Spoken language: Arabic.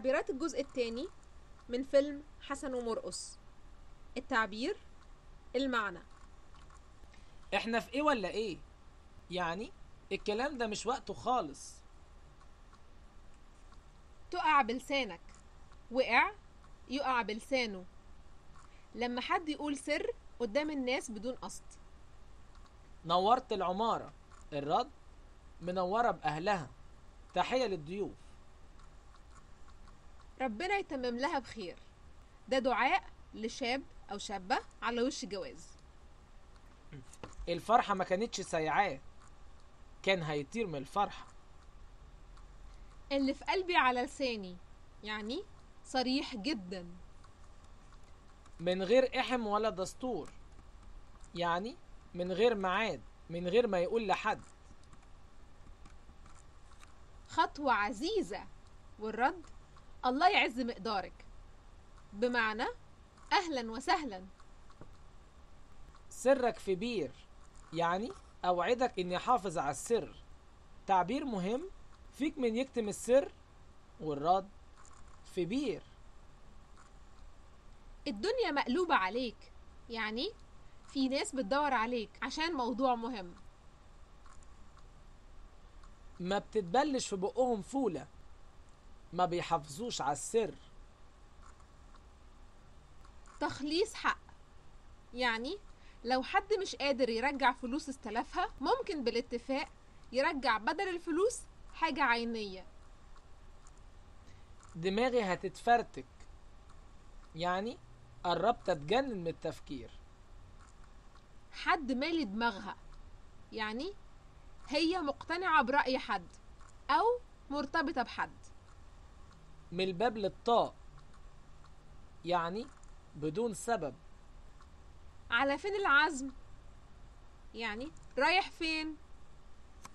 تعبيرات الجزء الثاني من فيلم حسن ومرقص. التعبير المعنى. إحنا في إيه ولا إيه؟ يعني الكلام ده مش وقته خالص. تقع بلسانك. وقع يقع بلسانه. لما حد يقول سر قدام الناس بدون قصد. نورت العمارة. الرد منورة بأهلها. تحية للضيوف. ربنا يتمم لها بخير. ده دعاء لشاب أو شابة على وش جواز. الفرحة ما كانتش سايعاه كان هيطير من الفرحة. اللي في قلبي على لساني يعني صريح جدا. من غير إحم ولا دستور. يعني من غير ميعاد من غير ما يقول لحد. خطوة عزيزة. والرد الله يعز مقدارك. بمعنى أهلا وسهلا. سرك في بير يعني أوعدك إني حافظ على السر. تعبير مهم فيك من يكتم السر والرد في بير. الدنيا مقلوبة عليك يعني في ناس بتدور عليك عشان موضوع مهم. ما بتتبلش في بقهم فولة. ما بيحافظوش على السر. تخليص حق. يعني لو حد مش قادر يرجع فلوس استلفها ممكن بالاتفاق يرجع بدل الفلوس حاجة عينية. دماغي هتتفرتك. يعني قربت أتجنن من التفكير. حد مالي دماغها. يعني هي مقتنعة برأي حد أو مرتبطة بحد. من الباب للطاق يعني بدون سبب. على فين العزم؟ يعني رايح فين؟